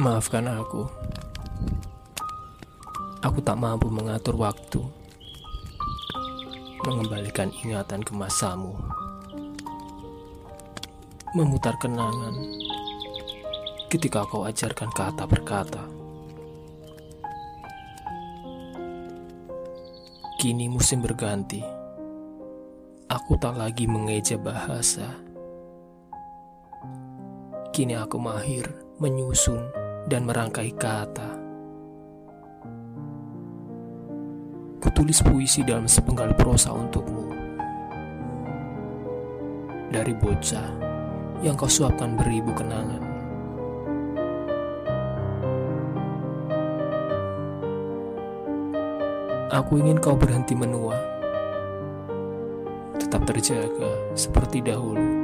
Maafkan aku. Aku tak mampu mengatur waktu, mengembalikan ingatan ke masamu, memutar kenangan ketika kau ajarkan kata per kata. Kini musim berganti, aku tak lagi mengeja bahasa. Kini aku mahir menyusun dan merangkai kata. Kutulis puisi dalam sepenggal prosa untukmu. Dari bocah yang kau suapkan beribu kenangan. Aku ingin kau berhenti menua, tetap terjaga seperti dahulu.